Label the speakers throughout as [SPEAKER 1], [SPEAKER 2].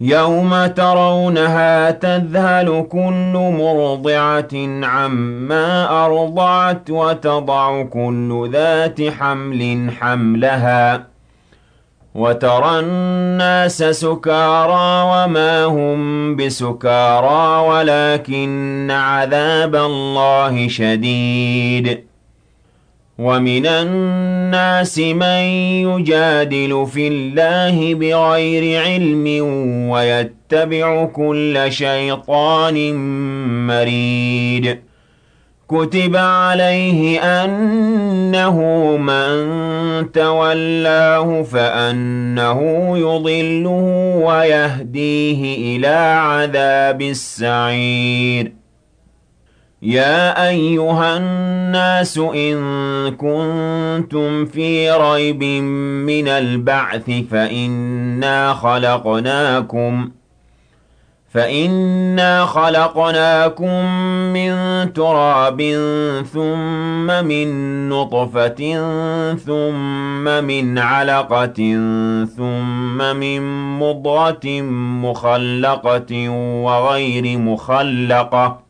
[SPEAKER 1] يوم ترونها تذهل كل مرضعة عما أرضعت وتضع كل ذات حمل حملها وترى الناس سكارى وما هم بسكارى ولكن عذاب الله شديد ومن الناس من يجادل في الله بغير علم ويتبع كل شيطان مريد. كتب عليه أنه من تولاه فأنه يضله ويهديه إلى عذاب السعير. يا أيها الناس إن كنتم في ريب من البعث فإنا خلقناكم فإنا خلقناكم من تراب ثم من نطفة ثم من علقة ثم من مضغة مخلقة وغير مخلقة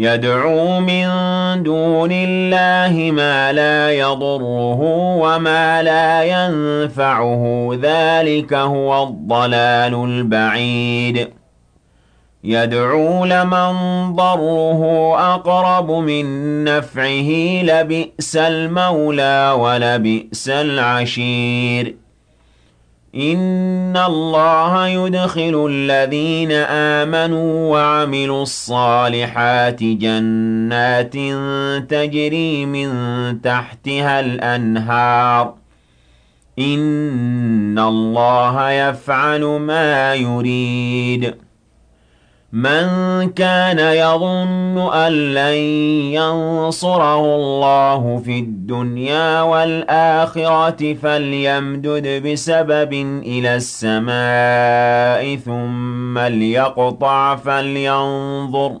[SPEAKER 1] يدعو من دون الله ما لا يضره وما لا ينفعه. ذلك هو الضلال البعيد. يدعو لمن ضره أقرب من نفعه. لبئس المولى ولبئس العشير. إِنَّ اللَّهَ يُدْخِلُ الَّذِينَ آمَنُوا وَعَمِلُوا الصَّالِحَاتِ جَنَّاتٍ تَجْرِي مِن تَحْتِهَا الْأَنْهَارُ إِنَّ اللَّهَ يَفْعَلُ مَا يُرِيدُ مَن كَانَ يَظُنُّ أَن لَّن يَنصُرَهُ اللَّهُ فِي الدُّنْيَا وَالْآخِرَةِ فَلْيَمْدُدْ بِسَبَبٍ إِلَى السَّمَاءِ ثُمَّ لْيَقْطَعْ فَلْيَنظُرْ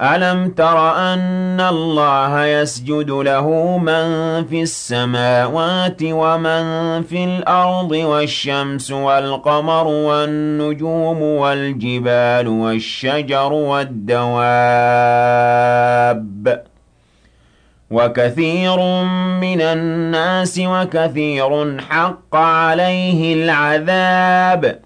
[SPEAKER 1] أَلَمْ تَرَ أَنَّ اللَّهَ يَسْجُدُ لَهُ مَن فِي السَّمَاوَاتِ وَمَن فِي الْأَرْضِ وَالشَّمْسُ وَالْقَمَرُ وَالنُّجُومُ وَالْجِبَالُ وَالشَّجَرُ وَالدَّوَابُّ ۚ وَكَثِيرٌ مِّنَ النَّاسِ وَكَثِيرٌ حَقَّ عَلَيْهِ الْعَذَابُ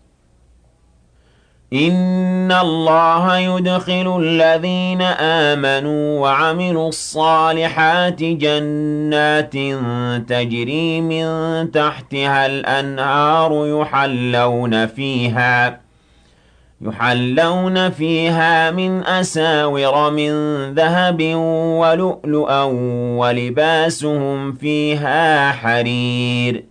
[SPEAKER 1] إِنَّ اللَّهَ يُدْخِلُ الَّذِينَ آمَنُوا وَعَمِلُوا الصَّالِحَاتِ جَنَّاتٍ تَجْرِي مِن تَحْتِهَا الْأَنْهَارُ يُحَلَّوْنَ فِيهَا يُحَلَّوْنَ فِيهَا مِنْ أَسَاوِرَ مِن ذَهَبٍ وَلُؤْلُؤًا وَلِبَاسُهُمْ فِيهَا حَرِيرٌ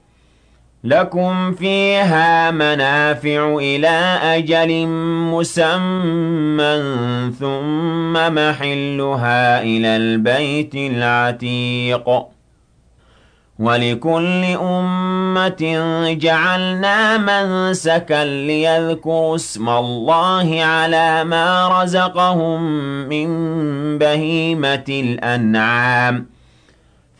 [SPEAKER 1] لكم فيها منافع إلى أجل مسمى ثم محلها إلى البيت العتيق. ولكل أمة جعلنا منسكا ليذكروا اسم الله على ما رزقهم من بهيمة الأنعام.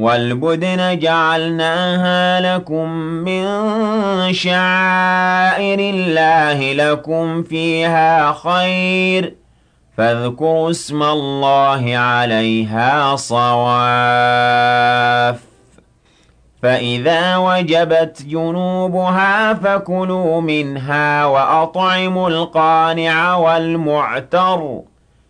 [SPEAKER 1] والبدن جعلناها لكم من شعائر الله لكم فيها خير. فاذكروا اسم الله عليها صواف. فإذا وجبت جنوبها فكلوا منها وأطعموا القانع والمعتر.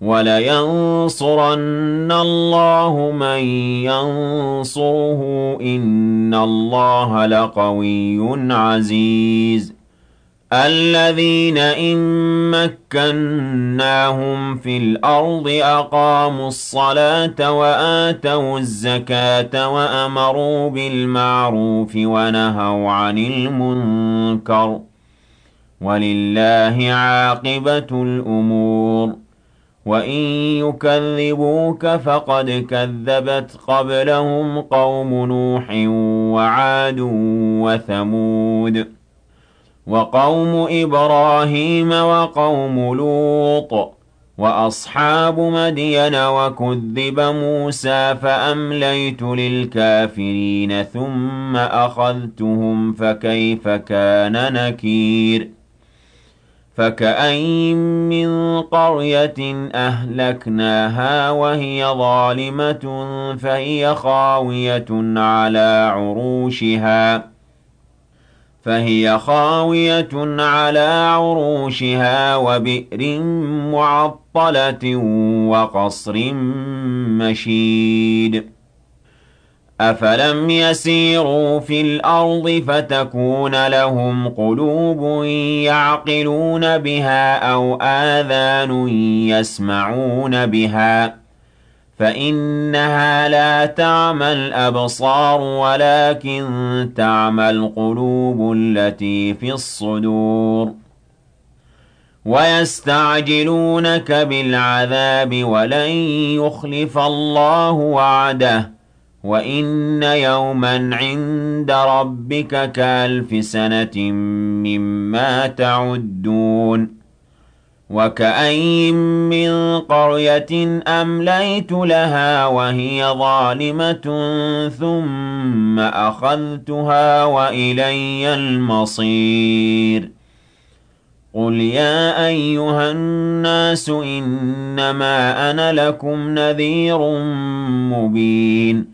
[SPEAKER 1] وَلَيَنصُرَنَّ اللَّهُ مَن يَنصُرُهُ ۗ إِنَّ اللَّهَ لَقَوِيٌّ عَزِيزٌ. الَّذِينَ إِن مَّكَّنَّاهُمْ فِي الْأَرْضِ أَقَامُوا الصَّلَاةَ وَآتَوُا الزَّكَاةَ وَأَمَرُوا بِالْمَعْرُوفِ وَنَهَوْا عَنِ الْمُنكَرِ ۗ. وَلِلَّهِ عَاقِبَةُ الْأُمُورِ. وَإِن يُكَذِّبُوكَ فَقَدْ كَذَّبَتْ قَبْلَهُمْ قَوْمُ نُوحٍ وَعَادٌ وَثَمُودُ وَقَوْمُ إِبْرَاهِيمَ وَقَوْمُ لُوطٍ وَأَصْحَابُ مَدْيَنَ وَكُذِّبَ مُوسَىٰ فَأَمْلَيْتُ لِلْكَافِرِينَ ثُمَّ أَخَذْتُهُمْ فَكَيْفَ كَانَ نَكِيرِ فَكَأَيِّن مِّن قَرْيَةٍ أَهْلَكْنَاهَا وَهِيَ ظَالِمَةٌ فَهِيَ خَاوِيَةٌ عَلَىٰ عُرُوشِهَا فهي خاوية على عروشها وبئر معطلة وقصر مشيد أَفَلَمْ يَسِيرُوا فِي الْأَرْضِ فَتَكُونَ لَهُمْ قُلُوبٌ يَعْقِلُونَ بِهَا أَوْ آذَانٌ يَسْمَعُونَ بِهَا فَإِنَّهَا لَا تَعْمَى الْأَبْصَارُ وَلَكِن تَعْمَى الْقُلُوبُ الَّتِي فِي الصُّدُورِ ويستعجلونك بالعذاب ولن يخلف الله وعده وإن يوما عند ربك كالف سنة مما تعدون وكأين من قرية أمليت لها وهي ظالمة ثم أخذتها وإلي المصير قُلْ يَا أَيُّهَا النَّاسُ إِنَّمَا أَنَا لَكُمْ نَذِيرٌ مُّبِينٌ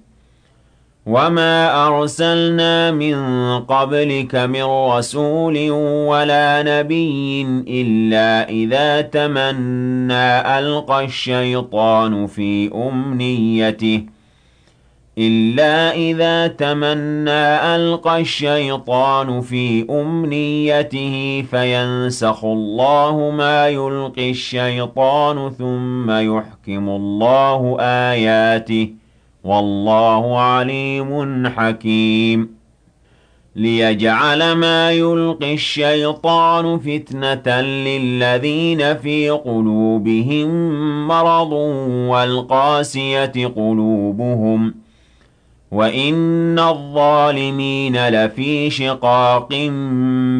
[SPEAKER 1] وَمَا أَرْسَلْنَا مِن قَبْلِكَ مِن رَّسُولٍ وَلَا نَبِيٍّ إِلَّا إِذَا تَمَنَّىٰ أَلْقَى الشَّيْطَانُ فِي أُمْنِيَّتِهِ إِلَّا إِذَا تَمَنَّىٰ أَلْقَى الشَّيْطَانُ فِي أُمْنِيَّتِهِ فَيَنسَخُ اللَّهُ مَا يُلْقِي الشَّيْطَانُ ثُمَّ يُحْكِمُ اللَّهُ آيَاتِهِ والله عليم حكيم. ليجعل ما يلقي الشيطان فتنة للذين في قلوبهم مرض والقاسية قلوبهم. وإن الظالمين لفي شقاق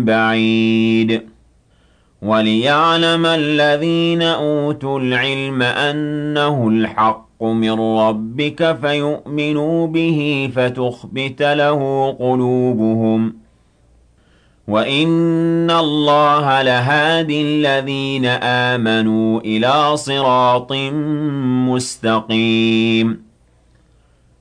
[SPEAKER 1] بعيد. وليعلم الذين أوتوا العلم أنه الحق. من ربك فيؤمنوا به فتخبت له قلوبهم. وإن الله لهادي الذين آمنوا إلى صراط مستقيم.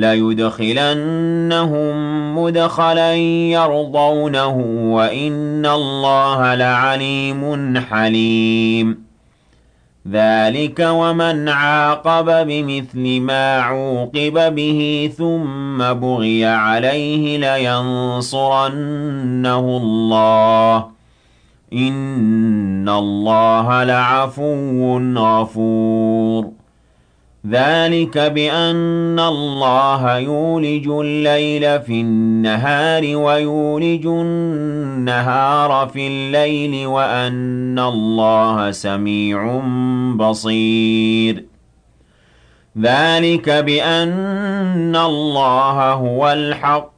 [SPEAKER 1] لَيُدْخِلَنَّهُم مُّدْخَلًا يَرْضَوْنَهُ وَإِنَّ اللَّهَ لَعَلِيمٌ حَلِيمٌ ذَلِكَ وَمَنْ عَاقَبَ بِمِثْلِ مَا عُوقِبَ بِهِ ثُمَّ بُغِيَ عَلَيْهِ لَيَنصُرَنَّهُ اللَّهُ إِنَّ اللَّهَ لَعَفُوٌّ غَفُورٌ ذَلِكَ بِأَنَّ اللَّهَ يُولِجُ اللَّيْلَ فِي النَّهَارِ وَيُولِجُ النَّهَارَ فِي اللَّيْلِ وَأَنَّ اللَّهَ سَمِيعٌ بَصِيرٌ. ذَلِكَ بِأَنَّ اللَّهَ هُوَ الْحَقُّ.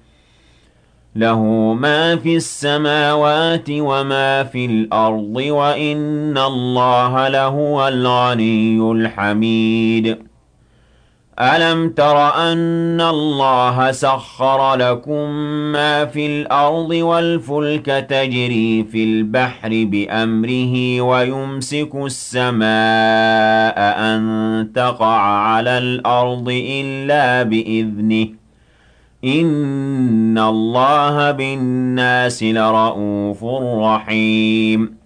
[SPEAKER 1] لَهُ مَا فِي السَّمَاوَاتِ وَمَا فِي الْأَرْضِ ۗ وَإِنَّ اللَّهَ لَهُوَ الْغَنِيُّ الْحَمِيدُ. أَلَمْ تَرَ أَنَّ اللَّهَ سَخَّرَ لَكُم مَّا فِي الْأَرْضِ وَالْفُلْكَ تَجْرِي فِي الْبَحْرِ بِأَمْرِهِ وَيُمْسِكُ السَّمَاءَ أَن تَقَعَ عَلَى الْأَرْضِ إِلَّا بِإِذْنِهِ ۗ. إِنَّ اللَّهَ بِالنَّاسِ لَرَءُوفٌ رَّحِيمٌ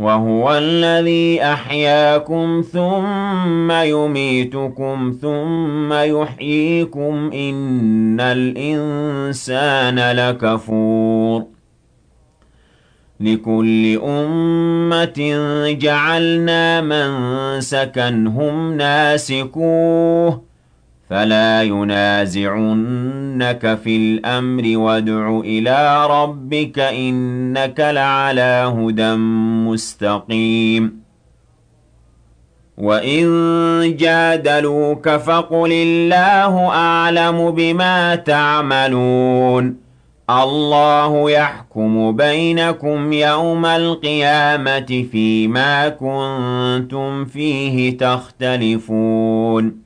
[SPEAKER 1] وهو الذي أحياكم ثم يميتكم ثم يحييكم إن الإنسان لكفور لكل أمة جعلنا من سكنهم ناسكوه فلا ينازعنك في الأمر وادع إلى ربك إنك لعلى هدى مستقيم وإن جادلوك فقل الله أعلم بما تعملون الله يحكم بينكم يوم القيامة فيما كنتم فيه تختلفون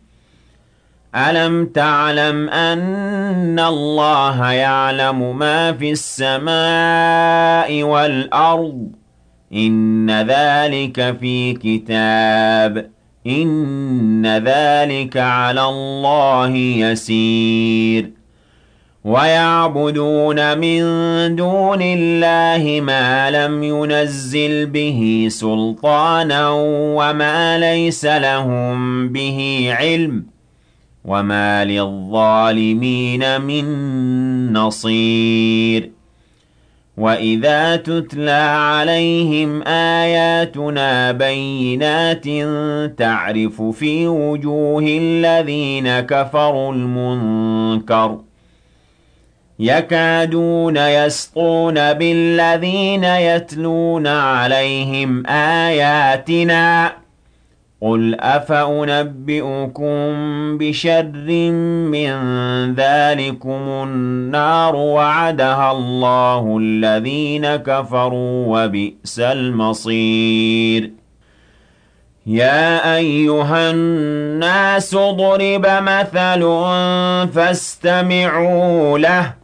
[SPEAKER 1] أَلَمْ تَعْلَمْ أَنَّ اللَّهَ يَعْلَمُ مَا فِي السَّمَاءِ وَالْأَرْضِ؟ إِنَّ ذَلِكَ فِي كِتَابٍ إِنَّ ذَلِكَ عَلَى اللَّهِ يَسِيرٌ وَيَعْبُدُونَ مِن دُونِ اللَّهِ مَا لَمْ يُنَزِّلْ بِهِ سُلْطَانًا وَمَا لَيْسَ لَهُم بِهِ عِلْمٌ وَمَا لِلظَّالِمِينَ مِن نَّصِيرٍ وَإِذَا تُتْلَىٰ عَلَيْهِمْ آيَاتُنَا بَيِّنَاتٍ تَعْرِفُ فِي وُجُوهِ الَّذِينَ كَفَرُوا الْمُنكَرَ يَكَادُونَ يَسْطُونَ بِالَّذِينَ يَتْلُونَ عَلَيْهِمْ آيَاتِنَا قُلْ أَفَأُنَبِّئُكُم بِشَرٍّ مِّن ذَٰلِكُمُ النَّارُ وَعَدَهَا اللَّهُ الَّذِينَ كَفَرُوا ۖ وَبِئْسَ الْمَصِيرُ يَا أَيُّهَا النَّاسُ ضُرِبَ مَثَلٌ فَاسْتَمِعُوا لَهُ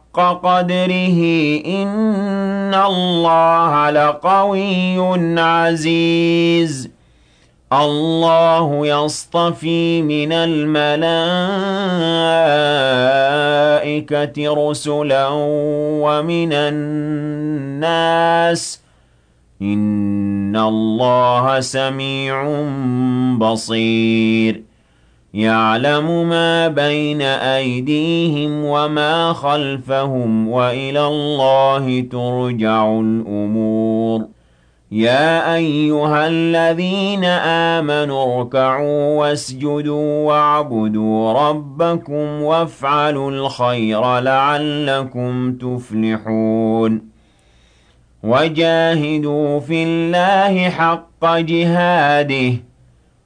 [SPEAKER 1] حق قدره إن الله لقوي عزيز. الله يصطفي من الملائكة رسلا ومن الناس. إن الله سميع بصير. يَعْلَمُ مَا بَيْنَ أَيْدِيهِمْ وَمَا خَلْفَهُمْ وَإِلَى اللَّهِ تُرْجَعُ الْأُمُورُ. يَا أَيُّهَا الَّذِينَ آمَنُوا ارْكَعُوا وَاسْجُدُوا وَاعْبُدُوا رَبَّكُمْ وَافْعَلُوا الْخَيْرَ لَعَلَّكُمْ تُفْلِحُونَ. وَجَاهِدُوا فِي اللَّهِ حَقَّ جِهَادِهِ.